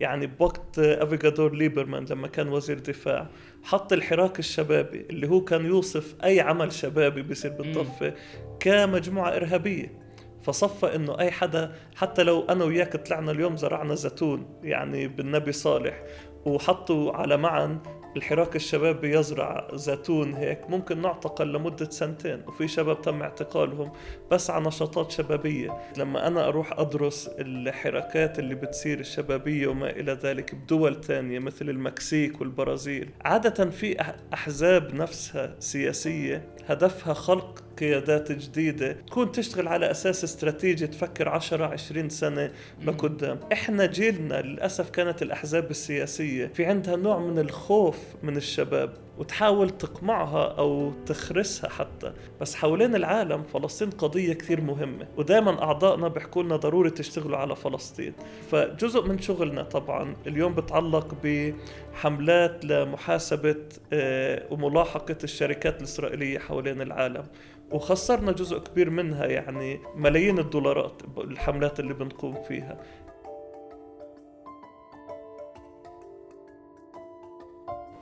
يعني بوقت أفيغدور ليبرمان لما كان وزير دفاع حط الحراك الشبابي اللي هو كان يوصف أي عمل شبابي بيصير بالضفه كمجموعة إرهابية. فصفى إنه أي حدا حتى لو أنا وياك طلعنا اليوم زرعنا زيتون يعني بالنبي صالح وحطوا على معن الحراك الشبابي يزرع زيتون هيك ممكن نعتقل لمدة سنتين وفي شباب تم اعتقالهم بس على نشاطات شبابية. لما أنا أروح أدرس الحراكات اللي بتصير الشبابية وما إلى ذلك بدول تانية مثل المكسيك والبرازيل عادة في أحزاب نفسها سياسية هدفها خلق قيادات جديدة تكون تشتغل على أساس استراتيجي تفكر 10 20 سنة لقدام. إحنا جيلنا للأسف كانت الأحزاب السياسية في عندها نوع من الخوف من الشباب وتحاول تقمعها أو تخرسها حتى. بس حوالين العالم فلسطين قضية كثير مهمة ودائما أعضائنا بيحكوا لنا ضروري تشتغلوا على فلسطين. فجزء من شغلنا طبعا اليوم بتعلق بحملات لمحاسبة آه، وملاحقة الشركات الإسرائيلية حوالين العالم. وخسرنا جزء كبير منها يعني ملايين الدولارات الحملات اللي بنقوم فيها.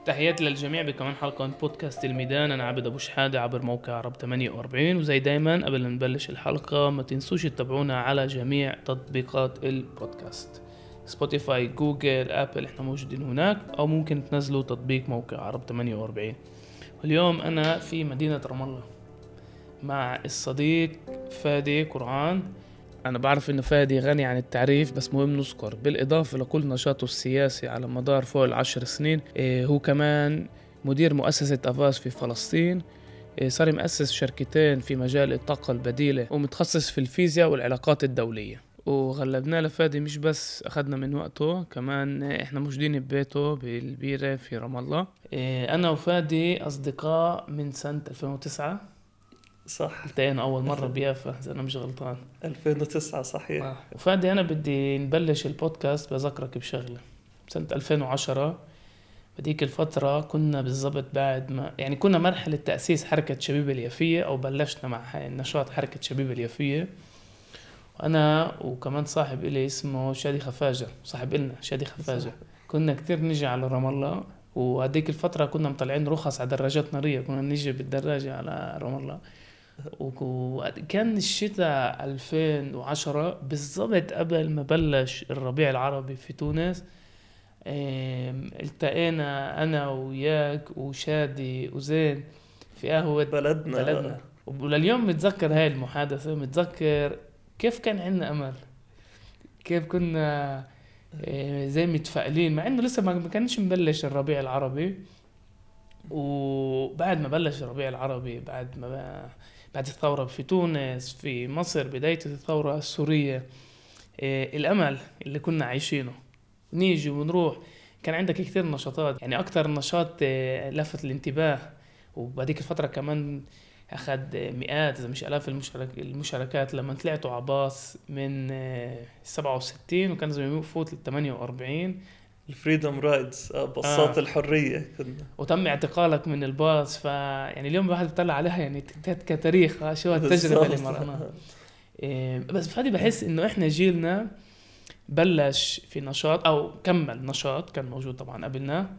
تحياتي للجميع بكمان حلقة من بودكاست الميدان. أنا عبد أبو شحادة عبر موقع عرب 48 وزي دايما قبل ما نبلش الحلقة ما تنسوش تتابعونا على جميع تطبيقات البودكاست. Spotify Google Apple إحنا موجودين هناك أو ممكن تنزلوا تطبيق موقع عرب 48 واليوم أنا في مدينة رام الله. مع الصديق فادي قرآن. أنا بعرف إنه فادي غني عن التعريف بس مهم نذكر بالإضافة لكل نشاطه السياسي على مدار فوق العشر سنين. إيه هو كمان مدير مؤسسة أفاس في فلسطين. إيه صار مؤسس شركتين في مجال الطاقة البديلة ومتخصص في الفيزياء والعلاقات الدولية. وغلبناه لفادي مش بس أخذنا من وقته كمان إحنا موجودين ببيته بالبيرة في رام الله. إيه أنا وفادي أصدقاء من سنة 2009 صح. التقينا أول مرة بيافا إذا أنا مش غلطان. 2009 صحيح. آه. وفادي أنا بدي نبلش البودكاست بذكرك بشغلة. سنة 2010 بديك الفترة كنا بالضبط بعد ما يعني كنا مرحلة تأسيس حركة شبيبة اليافية أو بلشنا مع نشاط حركة شبيبة اليافية. وأنا وكمان صاحب إلي اسمه شادي خفاجة صاحب إلنا شادي خفاجة. كنا كتير نجي على رام الله. وهديك الفترة كنا مطلعين رخص على دراجات نارية كنا نيجي بالدراجة على رام الله. وكان الشتاء 2010 بالضبط قبل ما بلش الربيع العربي في تونس. التقينا أنا وياك وشادي وزين في قهوة بلدنا. بلدنا. ولليوم متذكر هاي المحادثة متذكر كيف كان عندنا أمل. كيف كنا زي متفائلين مع إنه لسه ما كانش مبلش الربيع العربي. وبعد ما بلش الربيع العربي بعد ما بعد الثورة في تونس في مصر بداية الثورة السورية إيه الأمل اللي كنا عايشينه. نيجي ونروح كان عندك كثير نشاطات يعني أكثر نشاط إيه لفت الانتباه. وبهذيك الفترة كمان أخذ مئات إذا مش آلاف المشارك المشاركات لما طلعتوا عباس من إيه 67 وكان لازم يفوت لل 48 الفريدوم رايدز باصات آه. الحرية كنا. وتم اعتقالك من الباص ف يعني اليوم الواحد بيطلع عليها يعني كتاريخ شو التجربة اللي مرقناها. إيه بس فادي بحس إنه إحنا جيلنا بلش في نشاط أو كمل نشاط كان موجود طبعا قبلنا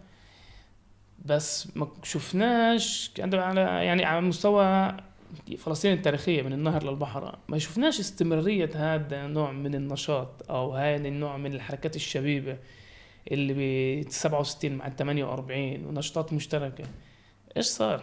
بس ما شفناش على يعني على مستوى فلسطين التاريخية من النهر للبحر ما شفناش استمرارية هذا النوع من النشاط أو هذا النوع من الحركات الشبيبة. اللي ب 67 مع ال 48 ونشاطات مشتركة. إيش صار؟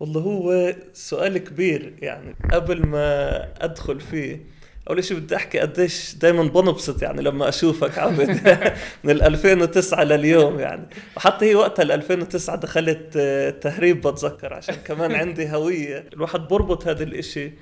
والله هو سؤال كبير يعني. قبل ما أدخل فيه أول شيء بدي أحكي قديش دائما بنبسط يعني لما أشوفك عبد من 2009 لليوم يعني. وحتى هي وقتها ال 2009 دخلت تهريب بتذكر عشان كمان عندي هوية. الواحد بربط هذا الإشي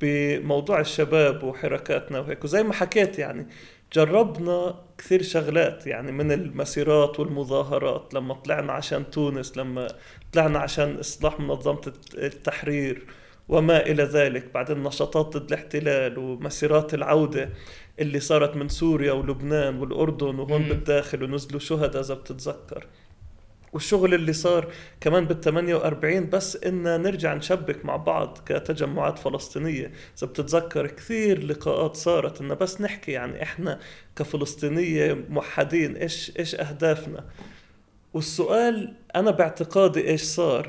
بموضوع الشباب وحركاتنا وهيك. وزي ما حكيت يعني جربنا كثير شغلات يعني من المسيرات والمظاهرات لما طلعنا عشان تونس لما طلعنا عشان إصلاح منظمة التحرير وما إلى ذلك. بعدين نشاطات ضد الاحتلال ومسيرات العودة اللي صارت من سوريا ولبنان والأردن وهون بالداخل ونزلوا شهداء إذا بتتذكر. والشغل اللي صار كمان بال 48 بس إن نرجع نشبك مع بعض كتجمعات فلسطينية. إذا بتتذكر كثير لقاءات صارت إن بس نحكي يعني إحنا كفلسطينية موحدين إيش إيش أهدافنا؟ والسؤال أنا باعتقادي إيش صار؟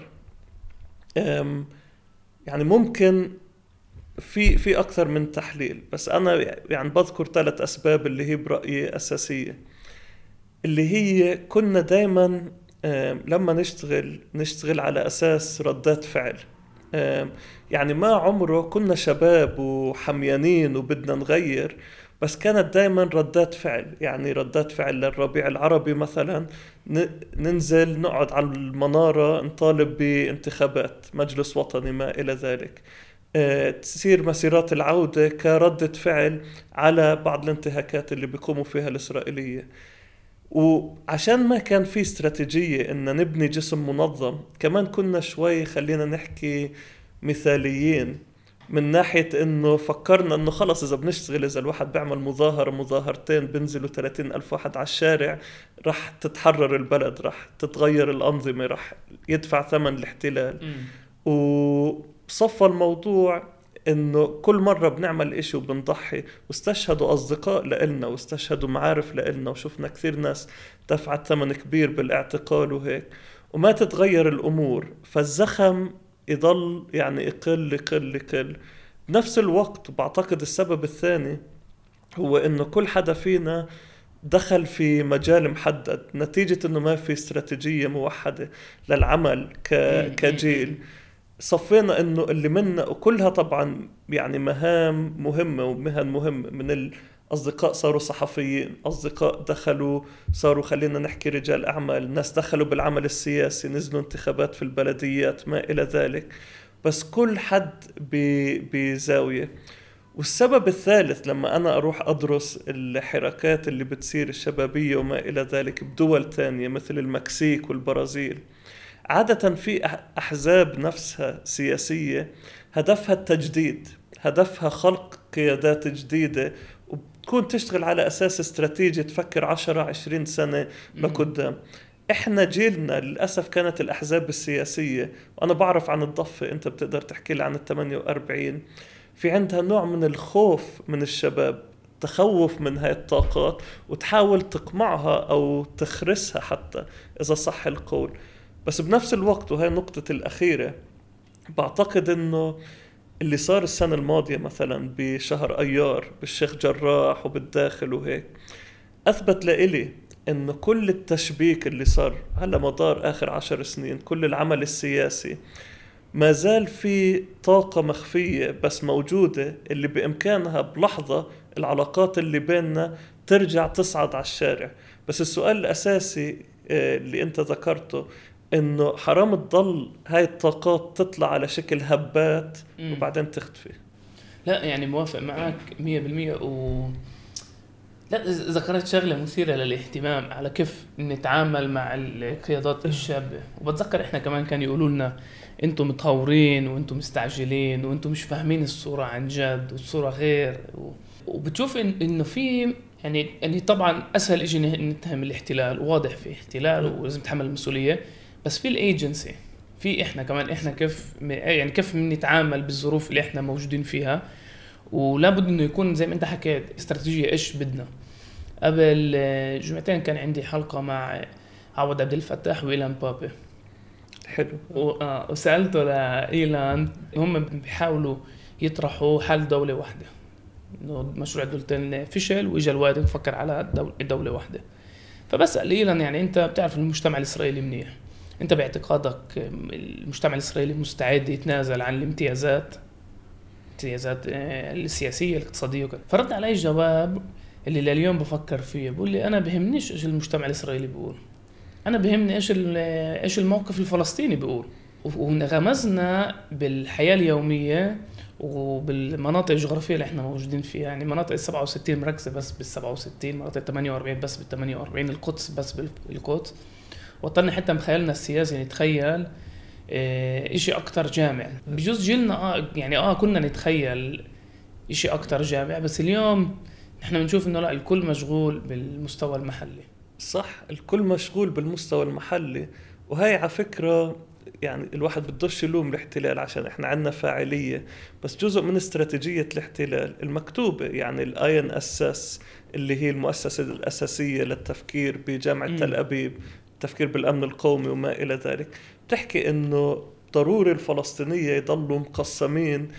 يعني ممكن في في أكثر من تحليل بس أنا يعني بذكر ثلاث أسباب اللي هي برأيي أساسية. اللي هي كنا دائما لما نشتغل نشتغل على أساس ردات فعل. يعني ما عمره كنا شباب وحميانين وبدنا نغير بس كانت دائما ردات فعل. يعني ردات فعل للربيع العربي مثلا ننزل نقعد على المنارة نطالب بانتخابات مجلس وطني ما إلى ذلك. آه، تصير مسيرات العودة كردة فعل على بعض الانتهاكات اللي بيقوموا فيها الإسرائيلية. وعشان ما كان في استراتيجية إن نبني جسم منظم كمان كنا شوي خلينا نحكي مثاليين من ناحية إنه فكرنا إنه خلص إذا بنشتغل إذا الواحد بيعمل مظاهرة مظاهرتين بنزلوا 30 ألف واحد على الشارع رح تتحرر البلد رح تتغير الأنظمة رح يدفع ثمن الاحتلال. وصفى الموضوع إنه كل مرة بنعمل إشي وبنضحي واستشهدوا أصدقاء لإلنا واستشهدوا معارف لإلنا وشفنا كثير ناس دفعت ثمن كبير بالاعتقال وهيك وما تتغير الأمور. فالزخم يضل يعني يقل يقل يقل. بنفس الوقت بعتقد السبب الثاني هو إنه كل حدا فينا دخل في مجال محدد نتيجة إنه ما في استراتيجية موحدة للعمل. كجيل. صفينا إنه اللي منا وكلها طبعا يعني مهام مهمة ومهن مهمة من الأصدقاء صاروا صحفيين أصدقاء دخلوا صاروا خلينا نحكي رجال أعمال ناس دخلوا بالعمل السياسي نزلوا انتخابات في البلديات ما إلى ذلك. بس كل حد بزاوية. والسبب الثالث لما أنا أروح أدرس الحركات اللي بتصير الشبابية وما إلى ذلك بدول تانية مثل المكسيك والبرازيل عادة في أحزاب نفسها سياسية هدفها التجديد هدفها خلق قيادات جديدة وبتكون تشتغل على أساس استراتيجي تفكر 10 20 سنة لقدام. إحنا جيلنا للأسف كانت الأحزاب السياسية وأنا بعرف عن الضفة أنت بتقدر تحكي لي عن ال 48 في عندها نوع من الخوف من الشباب تخوف من هاي الطاقات وتحاول تقمعها أو تخرسها حتى إذا صح القول. بس بنفس الوقت وهي النقطة الأخيرة بعتقد إنه اللي صار السنة الماضية مثلا بشهر أيار بالشيخ جراح وبالداخل وهيك أثبت لإلي إنه كل التشبيك اللي صار على مدار آخر عشر سنين كل العمل السياسي ما زال في طاقة مخفية بس موجودة اللي بإمكانها بلحظة العلاقات اللي بيننا ترجع تصعد على الشارع. بس السؤال الأساسي آه، اللي أنت ذكرته إنه حرام تضل هاي الطاقات تطلع على شكل هبات وبعدين تختفي لا يعني موافق معك 100% و لا ذكرت شغلة مثيرة للاهتمام على كيف نتعامل مع القيادات الشابة. وبتذكر إحنا كمان كان يقولوا لنا أنتم متهورين وأنتم مستعجلين وأنتم مش فاهمين الصورة عن جد والصورة غير. و... وبتشوف إن إنه في يعني يعني طبعا أسهل شيء نتهم الاحتلال واضح في احتلال ولازم نتحمل المسؤولية. بس في الإيجنسي. في إحنا كمان إحنا كيف يعني كيف بنتعامل بالظروف اللي إحنا موجودين فيها. ولابد إنه يكون زي ما أنت حكيت استراتيجية إيش بدنا. قبل جمعتين كان عندي حلقة مع عوض عبد الفتاح وإيلان بابي. حلو. آه، وسألته لايلان هم بيحاولوا يطرحوا حل دولة واحدة. إنه مشروع الدولتين فشل واجى الوقت نفكر على دولة واحدة. فبسأل إيلان يعني أنت بتعرف المجتمع الإسرائيلي منيح؟ انت باعتقادك المجتمع الإسرائيلي مستعد يتنازل عن الامتيازات الامتيازات آه، السياسية الاقتصادية وكذا. فرد علي جواب اللي لليوم بفكر فيه بقول لي أنا بهمنيش إيش المجتمع الإسرائيلي بيقول. أنا بهمني إيش إيش الموقف الفلسطيني بيقول. وانغمزنا بالحياة اليومية وبالمناطق الجغرافية اللي إحنا موجودين فيها. يعني مناطق ال 67 مركزه بس بال 67 مناطق 48 بس بال 48 القدس بس بالقدس وطلنا حتى بخيالنا السياسي نتخيل آه، إشي أكتر جامع. بجوز جيلنا آه يعني آه كنا نتخيل إشي أكتر جامع بس اليوم إحنا بنشوف إنه لا الكل مشغول بالمستوى المحلي. صح الكل مشغول بالمستوى المحلي. وهي على فكرة يعني الواحد بدوش يلوم الاحتلال عشان إحنا عندنا فاعلية. بس جزء من استراتيجية الاحتلال المكتوبة يعني ال INSS اللي هي المؤسسة الأساسية للتفكير بجامعة تل أبيب. التفكير بالأمن القومي وما إلى ذلك. بتحكي إنه ضروري الفلسطينية يضلوا مقسمين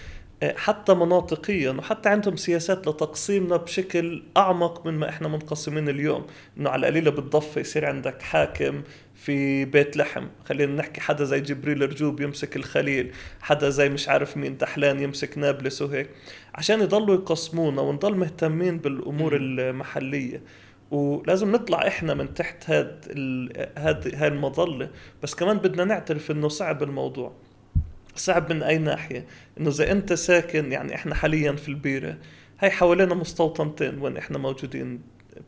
آه، حتى مناطقيا وحتى عندهم سياسات لتقسيمنا بشكل أعمق من ما إحنا منقسمين اليوم. إنه على القليله بالضفة يصير عندك حاكم في بيت لحم. خلينا نحكي حدا زي جبريل رجوب يمسك الخليل حدا زي مش عارف مين دحلان يمسك نابلس وهيك. عشان يضلوا يقسمونا ونضل مهتمين بالأمور المحلية. ولازم نطلع إحنا من تحت هاد هاد هاي المظلة. بس كمان بدنا نعترف إنه صعب الموضوع. صعب من أي ناحية. إنه إذا أنت ساكن يعني إحنا حاليا في البيرة هي حوالينا مستوطنتين وين إحنا موجودين.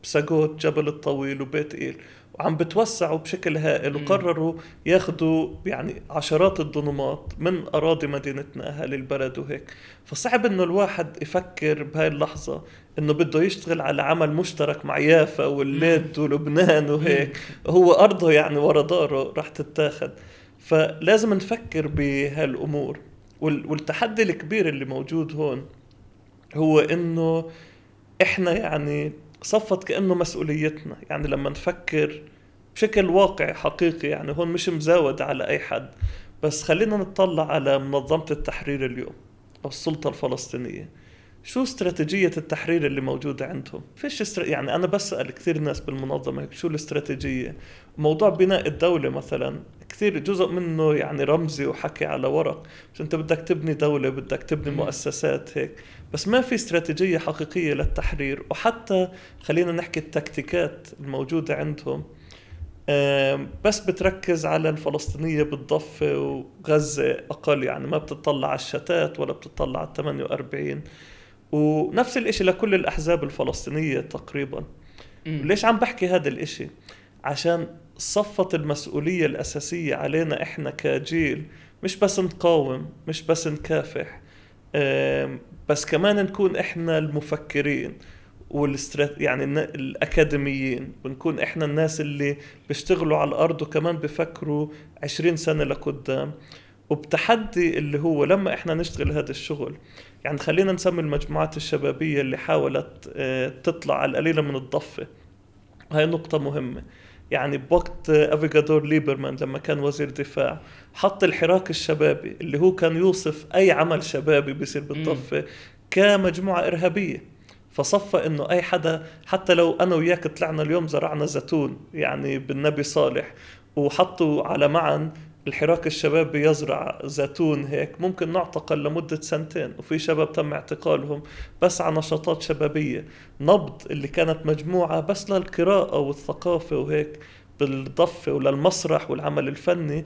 بساقوت جبل الطويل وبيت إيل. وعم بتوسعوا بشكل هائل وقرروا ياخذوا يعني عشرات الضنومات من أراضي مدينتنا أهالي البلد وهيك. فصعب إنه الواحد يفكر بهاي اللحظة إنه بده يشتغل على عمل مشترك مع يافا والليد ولبنان وهيك. هو أرضه يعني ورا داره راح تتاخذ فلازم نفكر بهالأمور. والتحدي الكبير اللي موجود هون هو إنه إحنا يعني صفت كأنه مسؤوليتنا. يعني لما نفكر بشكل واقعي حقيقي يعني هون مش مزاود على أي حد. بس خلينا نطلع على منظمة التحرير اليوم أو السلطة الفلسطينية. شو استراتيجية التحرير اللي موجودة عندهم؟ فيش استر... يعني أنا بسأل كثير ناس بالمنظمة شو الاستراتيجية؟ موضوع بناء الدولة مثلا كثير جزء منه يعني رمزي وحكي على ورق. بس أنت بدك تبني دولة بدك تبني مؤسسات هيك. بس ما في استراتيجية حقيقية للتحرير وحتى خلينا نحكي التكتيكات الموجودة عندهم. بس بتركز على الفلسطينية بالضفة وغزة أقل يعني ما بتطلع على الشتات ولا بتطلع على 48 ونفس الإشي لكل الأحزاب الفلسطينية تقريبا. مم. ليش عم بحكي هذا الإشي؟ عشان صفت المسؤولية الأساسية علينا إحنا كجيل مش بس نقاوم مش بس نكافح بس كمان نكون إحنا المفكرين. والاسترات يعني الأكاديميين. ونكون إحنا الناس اللي بيشتغلوا على الأرض وكمان بفكروا عشرين سنة لقدام. وبتحدي اللي هو لما إحنا نشتغل هذا الشغل يعني خلينا نسمي المجموعات الشبابية اللي حاولت آه، تطلع على القليلة من الضفة. هاي نقطة مهمة. يعني بوقت افيجادور ليبرمان لما كان وزير دفاع حط الحراك الشبابي اللي هو كان يوصف أي عمل شبابي بيصير بالضفة كمجموعة إرهابية. فصفى إنه أي حدا حتى لو أنا وياك طلعنا اليوم زرعنا زيتون يعني بالنبي صالح وحطوا على معن الحراك الشباب يزرع زيتون هيك ممكن نعتقل لمدة سنتين وفي شباب تم اعتقالهم بس على نشاطات شبابية. نبض اللي كانت مجموعة بس للقراءة والثقافة وهيك بالضفة وللمسرح والعمل الفني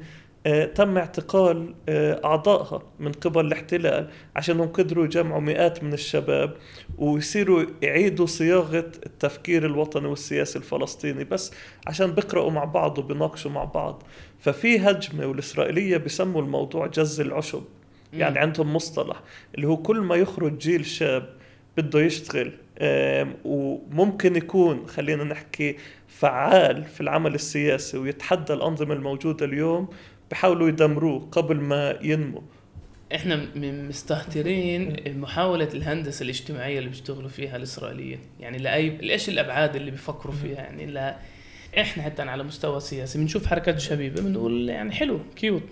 تم اعتقال آه، أعضائها من قبل الاحتلال عشانهم قدروا يجمعوا مئات من الشباب ويصيروا يعيدوا صياغة التفكير الوطني والسياسي الفلسطيني بس عشان بيقرأوا مع بعض وبيناقشوا مع بعض. ففي هجمة والإسرائيلية بيسموا الموضوع جز العشب. يعني عندهم مصطلح اللي هو كل ما يخرج جيل شاب بده يشتغل وممكن يكون خلينا نحكي فعال في العمل السياسي ويتحدى الأنظمة الموجودة اليوم بحاولوا يدمروه قبل ما ينمو. إحنا مستهترين محاولة الهندسة الاجتماعية اللي بيشتغلوا فيها الإسرائيليين. يعني لأي إيش الأبعاد اللي بيفكروا فيها؟ يعني لا إحنا حتى على مستوى سياسي بنشوف حركات شبيبة بنقول يعني حلو كيوت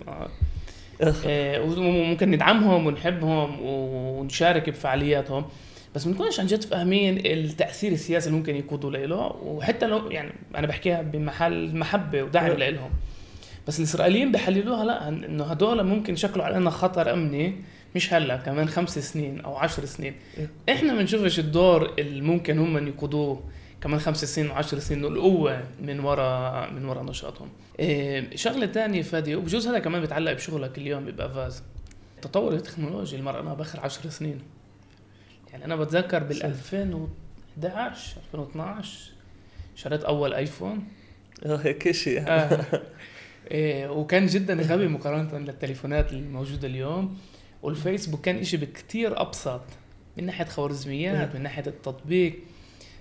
آه وممكن ندعمهم ونحبهم ونشارك بفعالياتهم بس ما نكونش عن جد فاهمين التأثير السياسي اللي ممكن يقودوا له وحتى لو يعني أنا بحكيها بمحل محبة ودعم لهم بس الإسرائيليين بحللوها لا إنه هدول ممكن يشكلوا علينا خطر أمني مش هلأ كمان خمس سنين أو عشر سنين إحنا بنشوفش الدور اللي ممكن هم يقودوه كمان خمس سنين وعشر سنين القوة من وراء من وراء نشاطهم. إيه شغلة ثانية فادي وبجوز هذا كمان بيتعلق بشغلك اليوم بيبقى فاز. التطور التكنولوجي اللي مرقناه بآخر عشر سنين. يعني أنا بتذكر بال 2011 2012 شريت أول iPhone آه هيك شيء آه. إيه وكان جدا غبي مقارنة للتليفونات الموجودة اليوم. والفيسبوك كان إشي بكتير أبسط. من ناحية خوارزميات من ناحية التطبيق.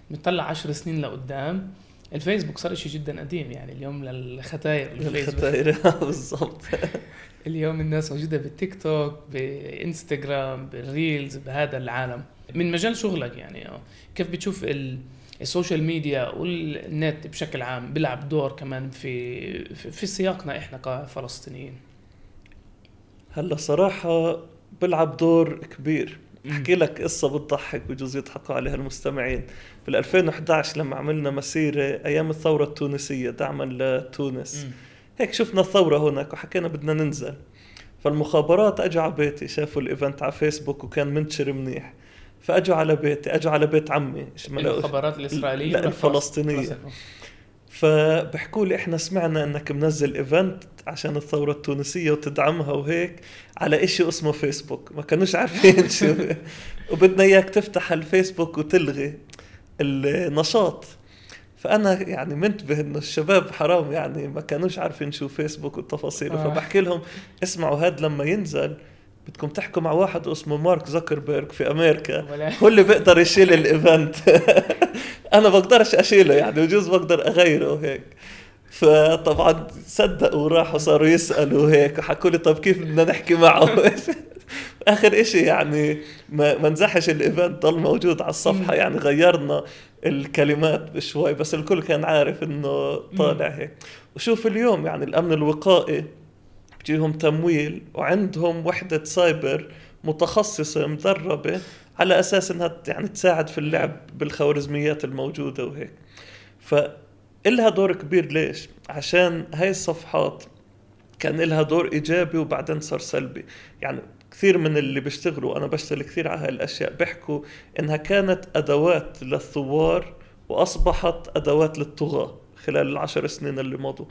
بنطلع عشر سنين لقدام. الفيسبوك صار شيء جدا قديم يعني اليوم للختاير الختاير بالضبط. اليوم الناس موجودة بال TikTok ب Instagram بال reels بهذا العالم. من مجال شغلك يعني كيف بتشوف ال ال social media وال net بشكل عام بيلعب دور كمان في في سياقنا إحنا كفلسطينيين. هلأ صراحة بلعب دور كبير. أحكي لك قصة بتضحك بجوز يضحكوا عليها المستمعين. بال 2011 لما عملنا مسيرة أيام الثورة التونسية دعما لتونس. هيك شفنا الثورة هناك وحكينا بدنا ننزل. فالمخابرات اجوا على بيتي شافوا ال event على فيسبوك وكان منتشر منيح. فاجوا على بيتي اجوا على بيت عمي المخابرات الإسرائيلية لا الفلسطينية. فبحكوا لي إحنا سمعنا إنك منزل event عشان الثورة التونسية وتدعمها وهيك على إشي اسمه فيسبوك. ما كانوش عارفين شو. وبدنا إياك تفتح الفيسبوك وتلغي النشاط. فأنا يعني منتبه إنه الشباب حرام يعني ما كانوش عارفين شو فيسبوك والتفاصيل. آه. فبحكي لهم اسمعوا هاد لما ينزل بدكم تحكوا مع واحد اسمه مارك زكربيرج في أمريكا. هو اللي بيقدر يشيل ال event. أنا بقدرش أشيله يعني بجوز بقدر أغيره هيك فطبعا صدقوا وراحوا صاروا يسألوا هيك وحكوا لي طب كيف بدنا نحكي معه؟ آخر إشي يعني ما, ما نزحش ال event ضل موجود على الصفحة يعني غيرنا الكلمات بشوي بس الكل كان عارف إنه طالع هيك. وشوف اليوم يعني الأمن الوقائي. بتجيهم تمويل وعندهم وحدة سايبر متخصصة مدربة على أساس إنها يعني تساعد في اللعب بالخوارزميات الموجودة وهيك. فإلها دور كبير ليش؟ عشان هاي الصفحات كان لها دور إيجابي وبعدين صار سلبي. يعني كثير من اللي بيشتغلوا أنا بشتغل كثير على هاي الأشياء بيحكوا إنها كانت أدوات للثوار وأصبحت أدوات للطغاة خلال العشر سنين اللي مضوا.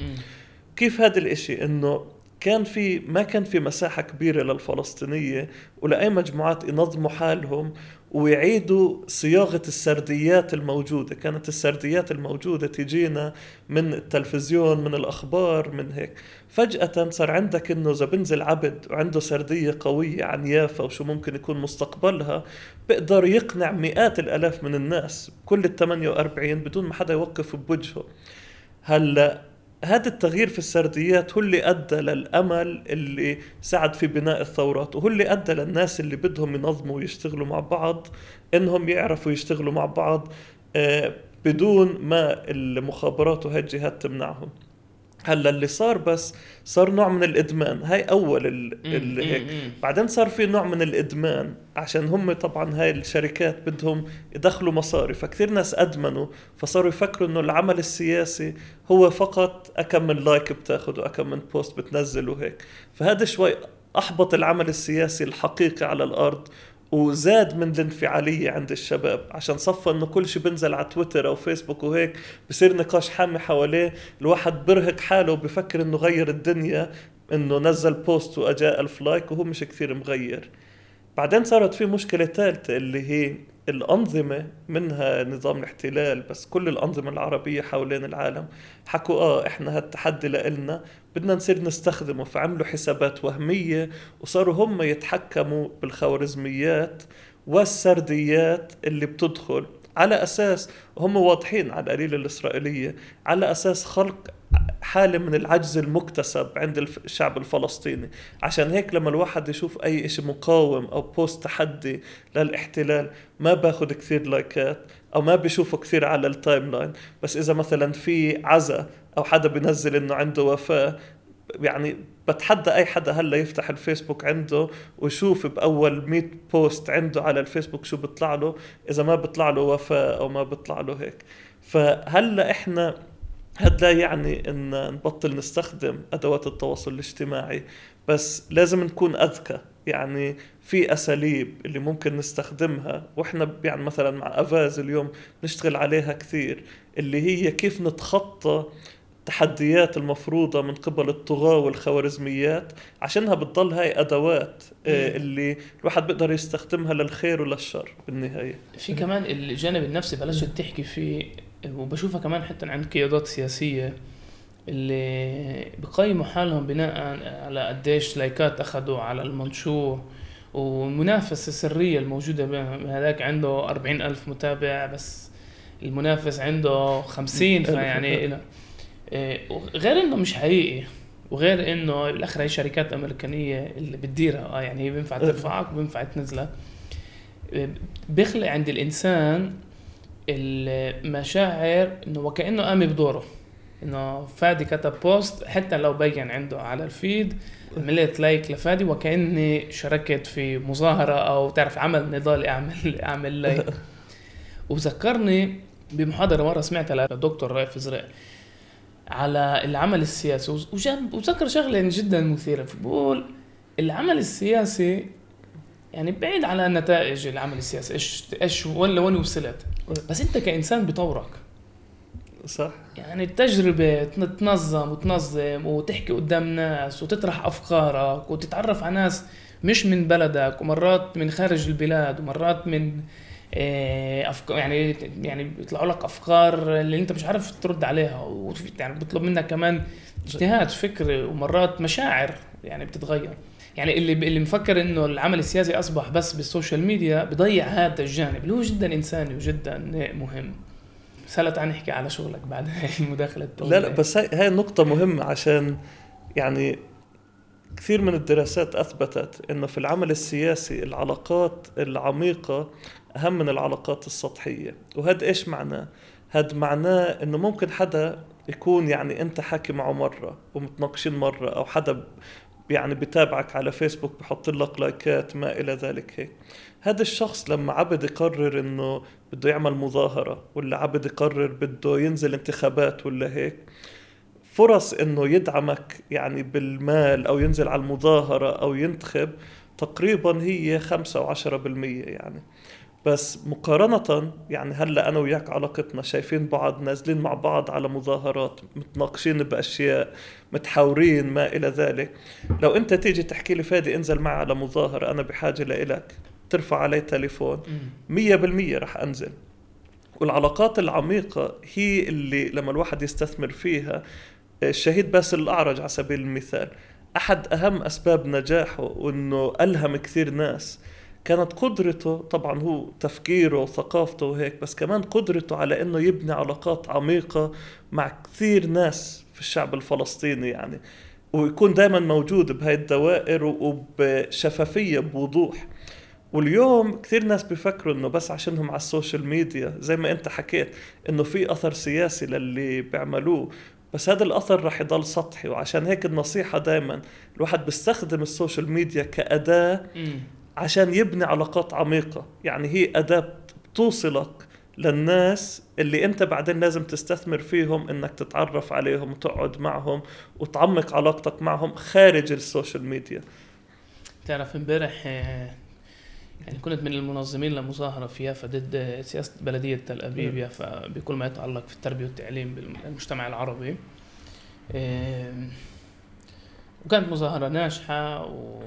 كيف هذا الإشي؟ إنه كان في ما كان في مساحة كبيرة للفلسطينية ولأي مجموعات ينظموا حالهم ويعيدوا صياغة السرديات الموجودة. كانت السرديات الموجودة تجينا من التلفزيون من الأخبار من هيك. فجأة صار عندك إنه إذا بنزل عبد وعنده سردية قوية عن يافا وشو ممكن يكون مستقبلها بيقدر يقنع مئات الآلاف من الناس كل ال 48 بدون ما حدا يوقف بوجهه. هلأ هذا التغيير في السرديات هو اللي أدى للأمل اللي ساعد في بناء الثورات وهو اللي أدى للناس اللي بدهم ينظموا ويشتغلوا مع بعض إنهم يعرفوا يشتغلوا مع بعض آه، بدون ما المخابرات وهي الجهات تمنعهم. هلا اللي صار بس صار نوع من الإدمان. هاي أول ال هيك. بعدين صار في نوع من الإدمان عشان هم طبعا هاي الشركات بدهم يدخلوا مصاري فكثير ناس أدمنوا فصاروا يفكروا إنه العمل السياسي هو فقط أكم من like بتاخذ وأكم من post بتنزل وهيك. فهذا شوي أحبط العمل السياسي الحقيقي على الأرض وزاد من الانفعالية عند الشباب. عشان صفى إنه كل شيء بنزل على تويتر أو فيسبوك وهيك بصير نقاش حامي حواليه. الواحد برهق حاله وبفكر إنه غير الدنيا إنه نزل post واجاء ألف like وهو مش كثير مغير. بعدين صارت في مشكلة ثالثة اللي هي الأنظمة منها نظام الاحتلال بس كل الأنظمة العربية حوالين العالم حكوا آه إحنا هالتحدي لإلنا بدنا نصير نستخدمه فعملوا حسابات وهمية وصاروا هم يتحكموا بالخوارزميات والسرديات اللي بتدخل. على أساس هم واضحين على القليلة الإسرائيلية على أساس خلق حالة من العجز المكتسب عند الشعب الفلسطيني. عشان هيك لما الواحد يشوف أي إشي مقاوم أو post تحدي للاحتلال ما باخد كثير likes أو ما بشوفه كثير على ال timeline بس إذا مثلا في عزا أو حدا بينزل إنه عنده وفاة يعني بتحدى أي حدا هلا يفتح الفيسبوك عنده ويشوف بأول 100 post عنده على الفيسبوك شو بيطلع له إذا ما بيطلع له وفاه أو ما بيطلع له هيك. فهلا إحنا هذا لا يعني إن نبطل نستخدم أدوات التواصل الاجتماعي بس لازم نكون أذكى. يعني في أساليب اللي ممكن نستخدمها وإحنا يعني مثلا مع أفاز اليوم نشتغل عليها كثير اللي هي كيف نتخطى التحديات المفروضة من قبل الطغاة والخوارزميات عشانها بتضل هاي أدوات آه، اللي الواحد بيقدر يستخدمها للخير وللشر بالنهاية. في كمان الجانب النفسي بلشت تحكي فيه وبشوفها كمان حتى عند قيادات سياسية اللي بقيموا حالهم بناء على قديش لايكات أخذوا على المنشور والمنافسة السرية الموجودة بهذاك عنده أربعين ألف متابع بس المنافس عنده 50 فيعني غير إنه مش حقيقي وغير إنه بالآخر هي شركات أمريكانية اللي بتديرها. آه يعني هي بينفع ترفعك وبينفع تنزلك. بيخلق عند الإنسان المشاعر إنه وكأنه قام بدوره. إنه فادي كتب post حتى لو بين عنده على ال feed عملت like لفادي وكأني شاركت في مظاهرة أو تعرف عمل نضالي أعمل أعمل like. وذكرني بمحاضرة مرة سمعتها للدكتور رائف زريق على العمل السياسي. وذكر شغله جدا مثيرة. بقول العمل السياسي يعني بعيد على نتائج العمل السياسي. إيش إيش وين لوين وصلت. بس أنت كإنسان بطورك صح. يعني التجربة تنظم وتنظم وتحكي قدام ناس وتطرح أفكارك وتتعرف على ناس مش من بلدك ومرات من خارج البلاد ومرات من افكار يعني يعني بيطلعوا لك أفكار اللي أنت مش عارف ترد عليها يعني بيطلب منك كمان اجتهاد فكري ومرات مشاعر يعني بتتغير. يعني اللي اللي مفكر إنه العمل السياسي أصبح بس بال social media بضيع هذا الجانب اللي هو جدا إنساني وجدا مهم. هلا تعال نحكي على شغلك بعد هاي المداخله لا لا بس هاي هاي النقطه مهمة عشان يعني كثير من الدراسات أثبتت إنه في العمل السياسي العلاقات العميقة أهم من العلاقات السطحية. وهذا إيش معناه هذا معناه إنه ممكن حدا يكون يعني أنت حاكي معه مرة ومتناقشين مرة أو حدا يعني بتابعك على فيسبوك بحط لك لايكات ما إلى ذلك هيك. هذا الشخص لما عبد يقرر إنه بده يعمل مظاهرة ولا عبد يقرر بده ينزل انتخابات ولا هيك فرص إنه يدعمك يعني بالمال أو ينزل على المظاهرة أو ينتخب تقريبا هي خمسة أو عشرة بالمية يعني. بس مقارنة يعني هلأ أنا وياك علاقتنا شايفين بعض نازلين مع بعض على مظاهرات متناقشين بأشياء متحاورين ما إلى ذلك. لو أنت تيجي تحكي لي فادي انزل معي على مظاهرة أنا بحاجة لإلك ترفع علي تليفون مية بالمية رح أنزل. والعلاقات العميقة هي اللي لما الواحد يستثمر فيها الشهيد باسل الأعرج على سبيل المثال. أحد أهم أسباب نجاحه وأنه ألهم كثير ناس. كانت قدرته طبعا هو تفكيره وثقافته وهيك بس كمان قدرته على إنه يبني علاقات عميقة مع كثير ناس في الشعب الفلسطيني يعني. ويكون دائما موجود بهاي الدوائر وبشفافية بوضوح. واليوم كثير ناس بيفكروا إنه بس عشانهم على ال social media زي ما أنت حكيت إنه في أثر سياسي للي بيعملوه. بس هذا الأثر رح يضل سطحي وعشان هيك النصيحة دائما الواحد بيستخدم ال social media كأداة عشان يبني علاقات عميقة. يعني هي أداة بتوصلك للناس اللي أنت بعدين لازم تستثمر فيهم إنك تتعرف عليهم وتقعد معهم وتعمق علاقتك معهم خارج ال social media. تعرف امبارح آه، يعني كنت من المنظمين لمظاهرة في يافا ضد سياسة بلدية تل أبيب. يافا بكل ما يتعلق في التربية والتعليم بالمجتمع العربي. وكانت مظاهرة ناجحة و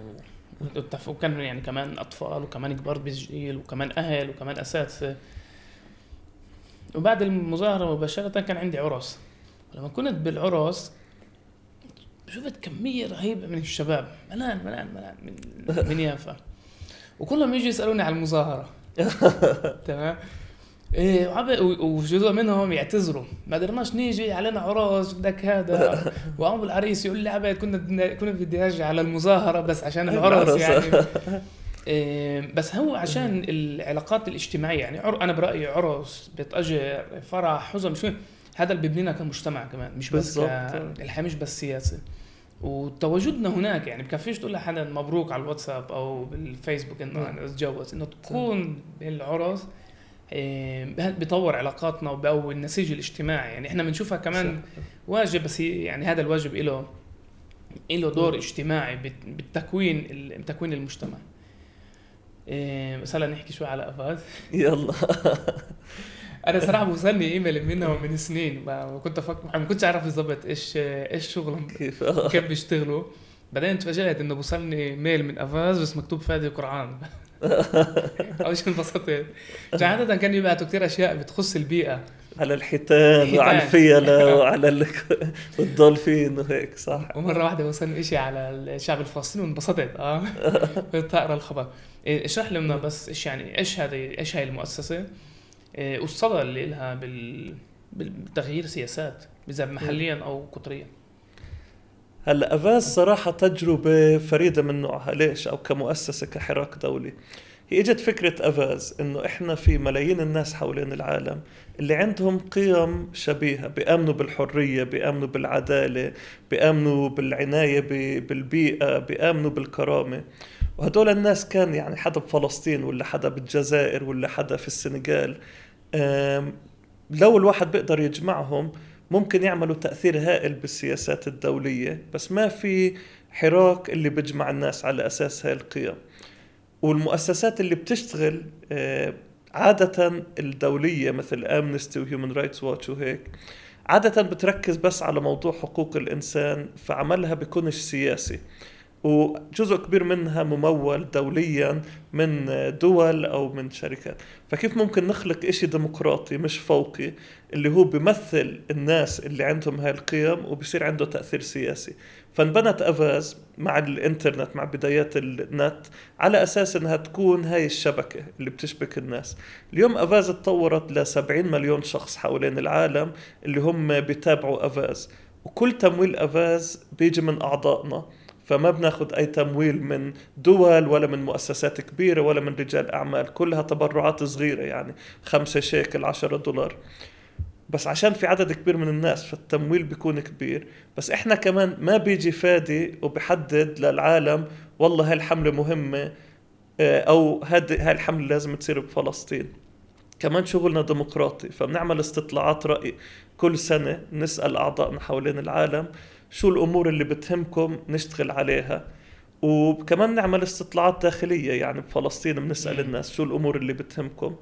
وكان يعني كمان أطفال وكمان كبار بتسجيل وكمان أهل وكمان أساتذة. وبعد المظاهرة مباشرة كان عندي عرس. لما كنت بالعرس شفت كمية رهيبة من الشباب. ملان ملان ملان من من يافا. وكلهم يجوا يسألوني على المظاهرة. تمام؟ إيه وجزء منهم يعتذروا. ما قدرناش نيجي علينا عراس بدك هذا. وابو العريس يقول لي عبيد كنا كنا بدي ارجع على المظاهرة بس عشان العرس يعني. إيه بس هو عشان العلاقات الاجتماعية يعني. أنا برأيي عرس بيت اجر فرح حزن مش هذا اللي بيبنينا كمجتمع كمان مش بس الحياة مش بس سياسة. وتواجدنا هناك يعني بكفيش تقول لحدا مبروك على الواتساب أو بالفيسبوك إنه أنا أتجوز. إنه تكون بالعرس إيه، بيطور علاقاتنا وبقوي النسيج الاجتماعي؟ يعني إحنا بنشوفها كمان واجب بس يعني هذا الواجب له له دور اجتماعي بالتكوين تكوين المجتمع. بس هلا نحكي شوي على أفاد. يلا. أنا صراحة بوصلني إيميل منهم من سنين ما كنت أفكر ما كنتش أعرف بالضبط إيش إيش شغلهم كيف؟ كيف بيشتغلوا. بعدين تفاجأت إنه بوصلني ميل من أفاز بس مكتوب فادي قرآن أول شيء انبسطت. عادة كانوا يبعثوا كثير أشياء بتخص البيئة. على الحيتان وعلى الفيلة وعلى الدولفين وهيك صح. ومرة واحدة وصلني شيء على الشعب الفلسطيني وانبسطت. آه. كنت أقرأ الخبر. إيه، اشرح لنا بس إيش يعني إيش هذه إيش هاي المؤسسة؟ آه، والصدى اللي لها بال بتغيير سياسات إذا محليا أو قطريا. هلأ أفاز صراحة تجربة فريدة من نوعها. ليش؟ أو كمؤسسة كحراك دولي. هي إجت فكرة أفاز إنه إحنا في ملايين الناس حوالين العالم اللي عندهم قيم شبيهة بيأمنوا بالحرية بيأمنوا بالعدالة بيأمنوا بالعناية بالبيئة بيأمنوا بالكرامة. وهدول الناس كان يعني حدا بفلسطين ولا حدا بالجزائر ولا حدا في السنغال. لو الواحد بيقدر يجمعهم ممكن يعملوا تأثير هائل بالسياسات الدولية بس ما في حراك اللي بيجمع الناس على أساس هاي القيم. والمؤسسات اللي بتشتغل عادة الدولية مثل Amnesty و Human Rights Watch وهيك عادة بتركز بس على موضوع حقوق الإنسان فعملها بيكونش سياسي. وجزء كبير منها ممول دوليا من دول أو من شركات. فكيف ممكن نخلق إشي ديمقراطي مش فوقي اللي هو بيمثل الناس اللي عندهم هاي القيم وبصير عنده تأثير سياسي؟ فانبنت أفاز مع الإنترنت مع بدايات النت على أساس إنها تكون هاي الشبكة اللي بتشبك الناس. اليوم أفاز تطورت ل 70 مليون شخص حوالين العالم اللي هم بيتابعوا أفاز. وكل تمويل أفاز بيجي من أعضائنا. فما بناخذ أي تمويل من دول ولا من مؤسسات كبيرة ولا من رجال أعمال. كلها تبرعات صغيرة يعني خمسة شيكل عشرة دولار. بس عشان في عدد كبير من الناس فالتمويل بيكون كبير. بس إحنا كمان ما بيجي فادي وبحدد للعالم والله هاي الحملة مهمة آه، أو هاي الحملة لازم تصير بفلسطين. كمان شغلنا ديمقراطي فبنعمل استطلاعات رأي كل سنة نسأل أعضائنا حوالين العالم شو الأمور اللي بتهمكم نشتغل عليها؟ وكمان نعمل استطلاعات داخلية يعني بفلسطين بنسأل الناس شو الأمور اللي بتهمكم.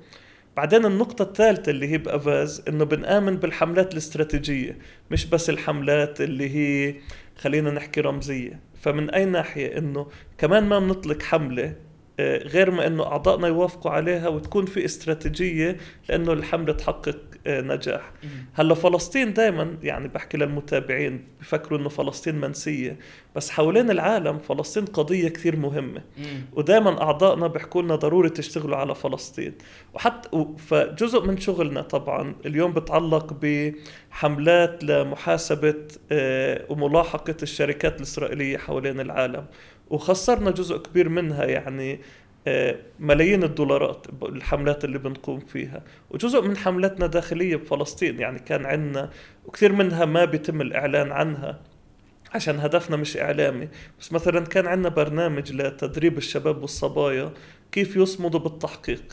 بعدين النقطة الثالثة اللي هي بأفاز إنه بنآمن بالحملات الاستراتيجية مش بس الحملات اللي هي خلينا نحكي رمزية. فمن أي ناحية إنه كمان ما بنطلق حملة آه، غير ما إنه أعضائنا يوافقوا عليها وتكون في استراتيجية لأنه الحملة تحقق نجاح. هلا فلسطين دائما يعني بحكي للمتابعين بفكروا إنه فلسطين منسية. بس حوالين العالم فلسطين قضية كثير مهمة. ودائما أعضائنا بيحكوا لنا ضروري تشتغلوا على فلسطين. وحتى فجزء من شغلنا طبعا اليوم بتعلق بحملات لمحاسبة آه، وملاحقة الشركات الإسرائيلية حوالين العالم. وخسرنا جزء كبير منها يعني آه، ملايين الدولارات الحملات اللي بنقوم فيها. وجزء من حملتنا داخلية بفلسطين يعني كان عندنا وكثير منها ما بيتم الإعلان عنها عشان هدفنا مش إعلامي. بس مثلا كان عندنا برنامج لتدريب الشباب والصبايا كيف يصمدوا بالتحقيق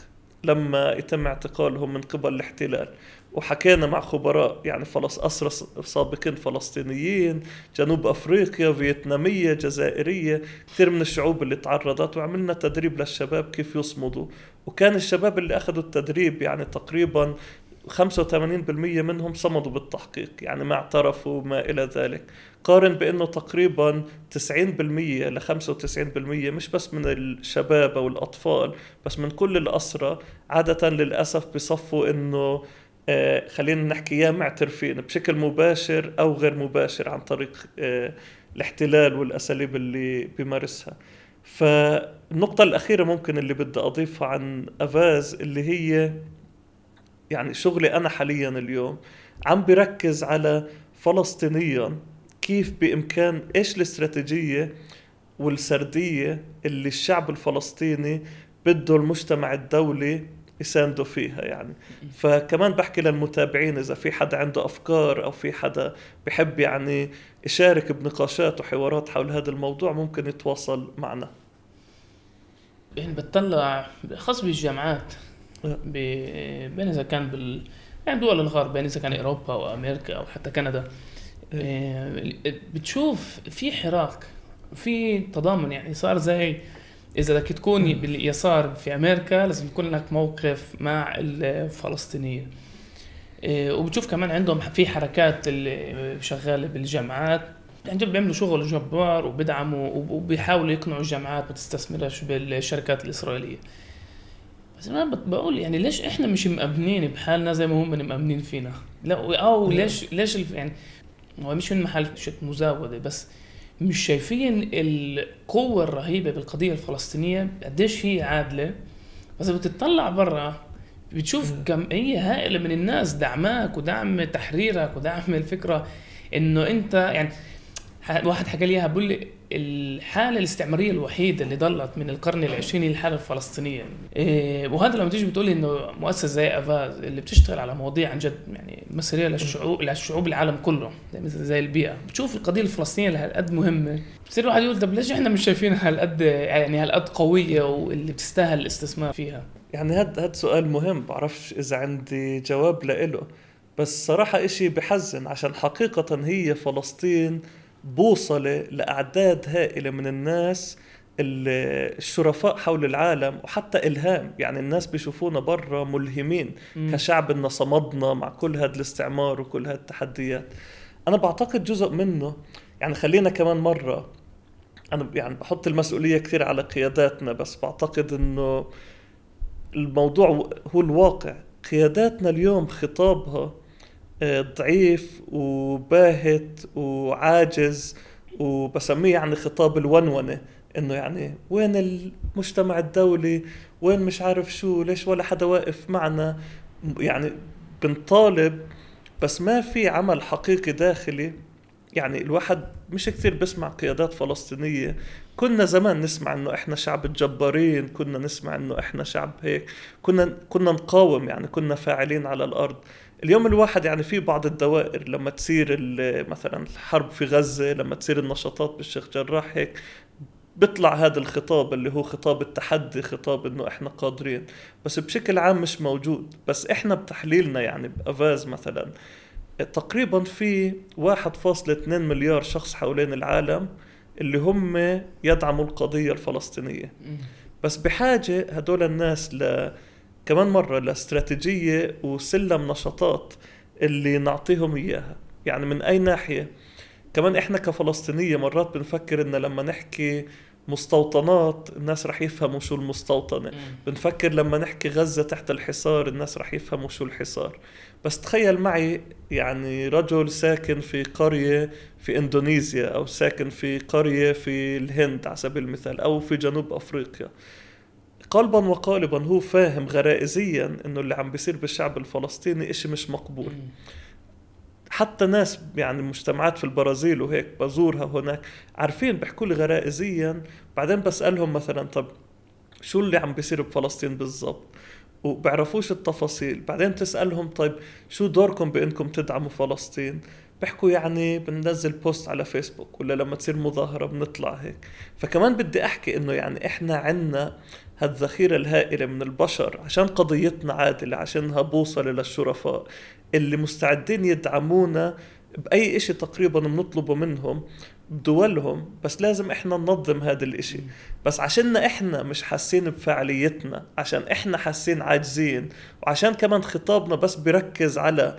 لما يتم اعتقالهم من قبل الاحتلال. وحكينا مع خبراء يعني فلس أسرى سابقين فلسطينيين جنوب أفريقيا فيتنامية جزائرية كثير من الشعوب اللي تعرضت وعملنا تدريب للشباب كيف يصمدوا. وكان الشباب اللي أخذوا التدريب يعني تقريبا 85% منهم صمدوا بالتحقيق يعني ما اعترفوا ما إلى ذلك. قارن بأنه تقريبا 90% ل 95% مش بس من الشباب أو الأطفال بس من كل الأسرى عادة للأسف بصفوا أنه خلينا نحكي يا معترفين بشكل مباشر أو غير مباشر عن طريق آه، الاحتلال والأساليب اللي بيمارسها. فالنقطة الأخيرة ممكن اللي بدي أضيفها عن أفاز اللي هي يعني شغلي أنا حاليا اليوم. عم بركز على فلسطينيا كيف بإمكان إيش الاستراتيجية والسردية اللي الشعب الفلسطيني بده المجتمع الدولي يساندوا فيها يعني. فكمان بحكي للمتابعين إذا في حدا عنده أفكار أو في حدا بحب يعني يشارك بنقاشات وحوارات حول هذا الموضوع ممكن يتواصل معنا. يعني بتطلع خاص بالجامعات. أه. بين إذا كان بال يعني دول الغرب بين إذا كان أوروبا أو أمريكا أو حتى كندا. إيه. بتشوف في حراك في تضامن يعني صار زي إذا بدك تكون باليسار في أمريكا لازم يكون لك موقف مع الفلسطينيين إيه، وبتشوف كمان عندهم في حركات اللي شغالة بالجامعات. يعني بيعملوا شغل جبار وبيدعموا وبيحاولوا يقنعوا الجامعات ما تستثمرش بالشركات الإسرائيلية. بس أنا بقول يعني ليش إحنا مش مأمنين بحالنا زي ما هم مأمنين فينا؟ لا أو ليش ليش يعني هو مش من محل مزاوده بس مش شايفين القوة الرهيبة بالقضية الفلسطينية؟ قديش هي عادلة؟ بس بتطلع برا بتشوف كمية هائلة من الناس دعماك ودعم تحريرك ودعم الفكرة إنه أنت يعني واحد حكى لي إياها بقول لي الحالة الاستعمارية الوحيدة اللي ضلت من القرن العشرين هي الحالة الفلسطينية. إيه وهذا لما تيجي بتقول إنه مؤسسة زي أفاز اللي بتشتغل على مواضيع عن جد يعني مسيرية للشعوب للشعوب العالم كله مثل زي البيئة. بتشوف القضية الفلسطينية لهالقد مهمة. بصير الواحد يقول طب ليش إحنا مش شايفينها هالقد يعني هالقد قوية واللي بتستاهل الاستثمار فيها؟ يعني هاد هاد سؤال مهم بعرفش إذا عندي جواب لإله. بس صراحة إشي بحزن عشان حقيقة هي فلسطين بوصلة لأعداد هائلة من الناس ال- الشرفاء حول العالم وحتى إلهام. يعني الناس بيشوفونا برا ملهمين مم. كشعب إننا صمدنا مع كل هذا الاستعمار وكل هذه التحديات. أنا بعتقد جزء منه يعني خلينا كمان مرة أنا يعني بحط المسؤولية كثير على قياداتنا بس بعتقد إنه الموضوع هو الواقع. قياداتنا اليوم خطابها ضعيف وباهت وعاجز وبسميه يعني خطاب الونونة إنه يعني وين المجتمع الدولي؟ وين مش عارف شو؟ ليش ولا حدا واقف معنا؟ يعني بنطالب بس ما في عمل حقيقي داخلي. يعني الواحد مش كثير بسمع قيادات فلسطينية. كنا زمان نسمع إنه إحنا شعب الجبارين كنا نسمع إنه إحنا شعب هيك. كنا كنا نقاوم يعني كنا فاعلين على الأرض. اليوم الواحد يعني في بعض الدوائر لما تصير ال- مثلا الحرب في غزة لما تصير النشاطات بالشيخ جراح هيك بيطلع هذا الخطاب اللي هو خطاب التحدي خطاب إنه إحنا قادرين. بس بشكل عام مش موجود. بس إحنا بتحليلنا يعني بأفاز مثلا تقريبا في 1.2 مليار شخص حوالين العالم اللي هم يدعموا القضية الفلسطينية. مم. بس بحاجة هدول الناس ل كمان مرة لاستراتيجية وسلم نشاطات اللي نعطيهم إياها. يعني من أي ناحية؟ كمان إحنا كفلسطينية مرات بنفكر إن لما نحكي مستوطنات الناس رح يفهموا شو المستوطنة. بنفكر لما نحكي غزة تحت الحصار الناس رح يفهموا شو الحصار. بس تخيل معي يعني رجل ساكن في قرية في إندونيسيا أو ساكن في قرية في الهند على سبيل المثال أو في جنوب أفريقيا. قلبا وقالبا هو فاهم غرائزيا إنه اللي عم بيصير بالشعب الفلسطيني إشي مش مقبول. حتى ناس يعني مجتمعات في البرازيل وهيك بزورها هناك عارفين بيحكوا لي غرائزيا. بعدين بسألهم مثلا طب شو اللي عم بيصير بفلسطين بالضبط؟ وبعرفوش التفاصيل. بعدين تسألهم طيب شو دوركم بإنكم تدعموا فلسطين؟ بيحكوا يعني بننزل بوست على فيسبوك ولا لما تصير مظاهرة بنطلع هيك. فكمان بدي أحكي إنه يعني إحنا عنا هالذخيرة الهائلة من البشر عشان قضيتنا عادلة عشانها بوصلة للشرفاء اللي مستعدين يدعمونا بأي إشي تقريبا بنطلبه منهم بدولهم. بس لازم إحنا ننظم هذا الإشي. بس عشاننا إحنا مش حاسين بفاعليتنا عشان إحنا حاسين عاجزين. وعشان كمان خطابنا بس بيركز على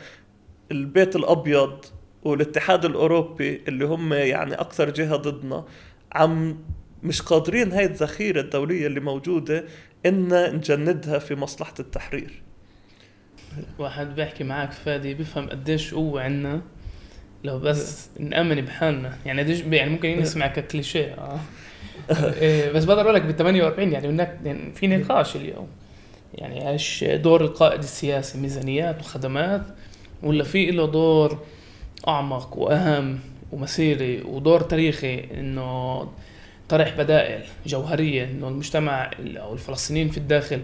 البيت الأبيض والاتحاد الأوروبي اللي هم يعني أكثر جهة ضدنا عم مش قادرين هاي الذخيرة الدولية اللي موجودة إن نجندها في مصلحة التحرير. واحد بيحكي معك فادي بيفهم قديش قوة عنا لو بس نأمن بحالنا. يعني قديش يعني ممكن يسمع ككليشيه آه. إيه، بس بقدر أقول لك بال 48 يعني هناك يعني في نقاش اليوم. يعني إيش دور القائد السياسي؟ ميزانيات وخدمات ولا في له دور أعمق وأهم ومسيري ودور تاريخي إنه طرح بدائل جوهرية إنه المجتمع أو الفلسطينيين في الداخل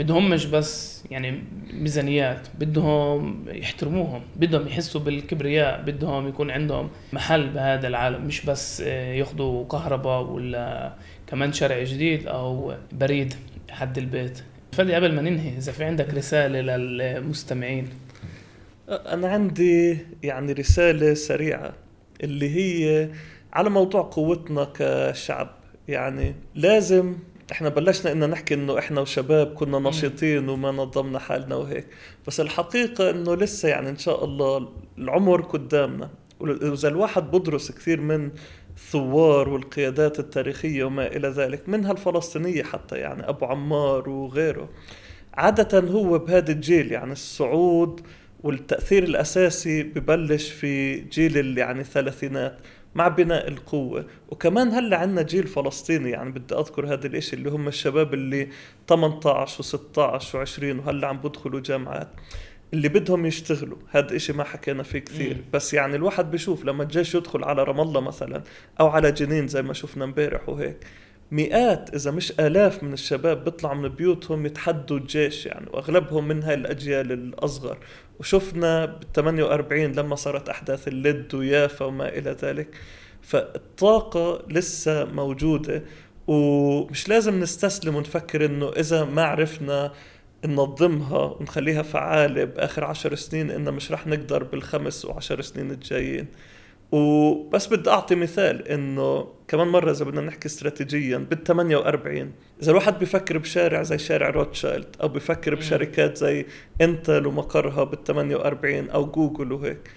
بدهم مش بس يعني ميزانيات بدهم يحترموهم بدهم يحسوا بالكبرياء بدهم يكون عندهم محل بهذا العالم مش بس آه، ياخذوا كهرباء ولا كمان شارع جديد أو بريد حد البيت. فادي قبل ما ننهي إذا في عندك رسالة للمستمعين؟ أنا عندي يعني رسالة سريعة اللي هي على موضوع قوتنا كشعب يعني لازم إحنا بلشنا ان نحكي إنه إحنا وشباب كنا نشيطين وما نظمنا حالنا وهيك. بس الحقيقة إنه لسه يعني إن شاء الله العمر قدامنا. وإذا الواحد بدرس كثير من الثوار والقيادات التاريخية وما إلى ذلك منها الفلسطينية حتى يعني أبو عمار وغيره. عادة هو بهذا الجيل يعني الصعود والتأثير الأساسي ببلش في جيل اللي يعني الثلاثينات مع بناء القوة. وكمان هلأ عندنا جيل فلسطيني يعني بدي أذكر هذا الإشي اللي هم الشباب اللي 18 و16 و20 وهلأ عم بدخلوا جامعات اللي بدهم يشتغلوا. هذا إشي ما حكينا فيه كثير. مم. بس يعني الواحد بيشوف لما الجيش يدخل على رام الله مثلا أو على جنين زي ما شفنا امبارح وهيك مئات إذا مش آلاف من الشباب بيطلعوا من بيوتهم يتحدوا الجيش يعني وأغلبهم من هاي الأجيال الأصغر. وشفنا بال 48 لما صارت أحداث اللد ويافا وما إلى ذلك. فالطاقة لسه موجودة ومش لازم نستسلم ونفكر إنه إذا ما عرفنا ننظمها ونخليها فعالة بآخر عشر سنين إنه مش رح نقدر بالخمس وعشر سنين الجايين. وبس بدي أعطي مثال إنه كمان مرة إذا بدنا نحكي استراتيجيا بال 48 إذا الواحد بفكر بشارع زي شارع روتشايلد أو بفكر بشركات زي Intel ومقرها بال 48 أو جوجل وهيك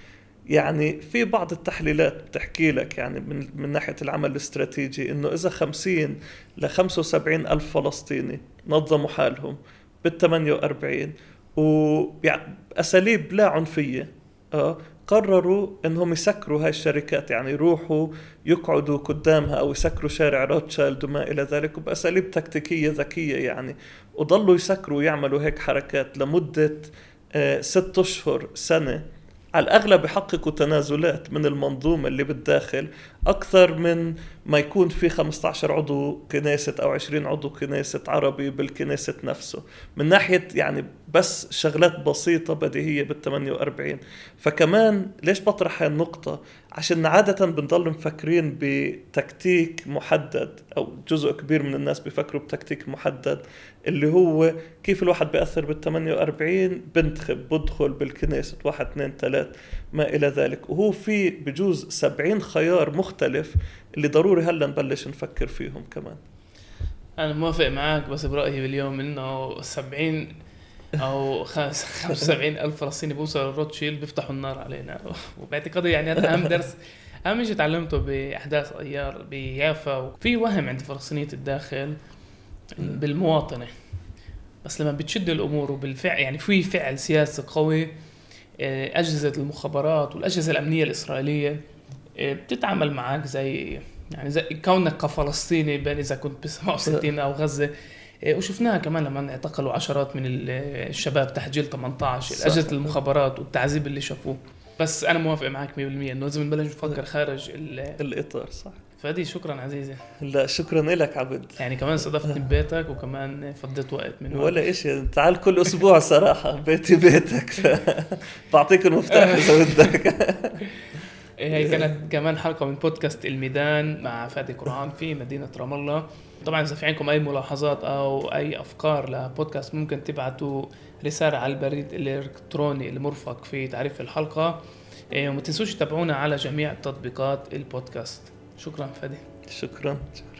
يعني في بعض التحليلات بتحكي لك يعني من, من ناحية العمل الاستراتيجي إنه إذا 50 ل 75 ألف فلسطيني نظموا حالهم بال 48 وباساليب لا عنفية آه قرروا إنهم يسكروا هاي الشركات يعني يروحوا يقعدوا قدامها أو يسكروا شارع روتشايلد وما إلى ذلك وبأساليب تكتيكية ذكية يعني. وضلوا يسكروا ويعملوا هيك حركات لمدة آه، ست أشهر سنة. على الأغلب يحققوا تنازلات من المنظومة اللي بالداخل. أكثر من ما يكون في 15 عضو كنيسة أو 20 عضو كنيسة عربي بالكنيسة نفسه. من ناحية يعني بس شغلات بسيطة بديهية بال 48 فكمان ليش بطرح هاي النقطة؟ عشان عادة بنضل مفكرين بتكتيك محدد أو جزء كبير من الناس بيفكروا بتكتيك محدد اللي هو كيف الواحد بيأثر بال 48 بنتخب بدخل بالكنيسة واحد اثنين ثلاث. ما إلى ذلك. وهو في بجوز 70 خيار مختلف اللي ضروري هلأ نبلش نفكر فيهم كمان. أنا موافق معك بس برأيي باليوم إنه 70 أو 75 ألف فلسطيني بوصلوا للروتشيلد بيفتحوا النار علينا. وباعتقادي يعني هذا أهم درس أهم شيء تعلمته بأحداث ايار بيافا. وفي وهم عند فلسطينية الداخل بالمواطنة. بس لما بتشد الأمور وبالفعل يعني في فعل سياسي قوي آه، أجهزة المخابرات والأجهزة الأمنية الإسرائيلية آه، بتتعامل معك زي يعني زي كونك كفلسطيني بين إذا كنت ب 67 أو غزة. إيه، وشفناها كمان لما اعتقلوا عشرات من ال- الشباب تحت جيل 18 صح. أجهزة المخابرات والتعذيب اللي شافوه. بس أنا موافق معك 100% إنه لازم نبلش نفكر خارج ال- الإطار صح. فادي شكرا عزيزي. لا شكرا لك عبد. يعني كمان استضفتني ببيتك وكمان فضيت وقت من وقت. ولا إشي تعال كل أسبوع صراحة بيتي بيتك. بعطيك المفتاح إذا بدك. إيه، هي كانت كمان حلقة من بودكاست الميدان مع فادي قرآن في مدينة رام الله. طبعا إذا في عندكم أي ملاحظات أو أي أفكار لبودكاست ممكن تبعتوا رسالة على البريد الإلكتروني المرفق في تعريف الحلقة. إيه، وما تنسوش تتابعونا على جميع تطبيقات البودكاست. شكرا فادي. شكرا. شكرا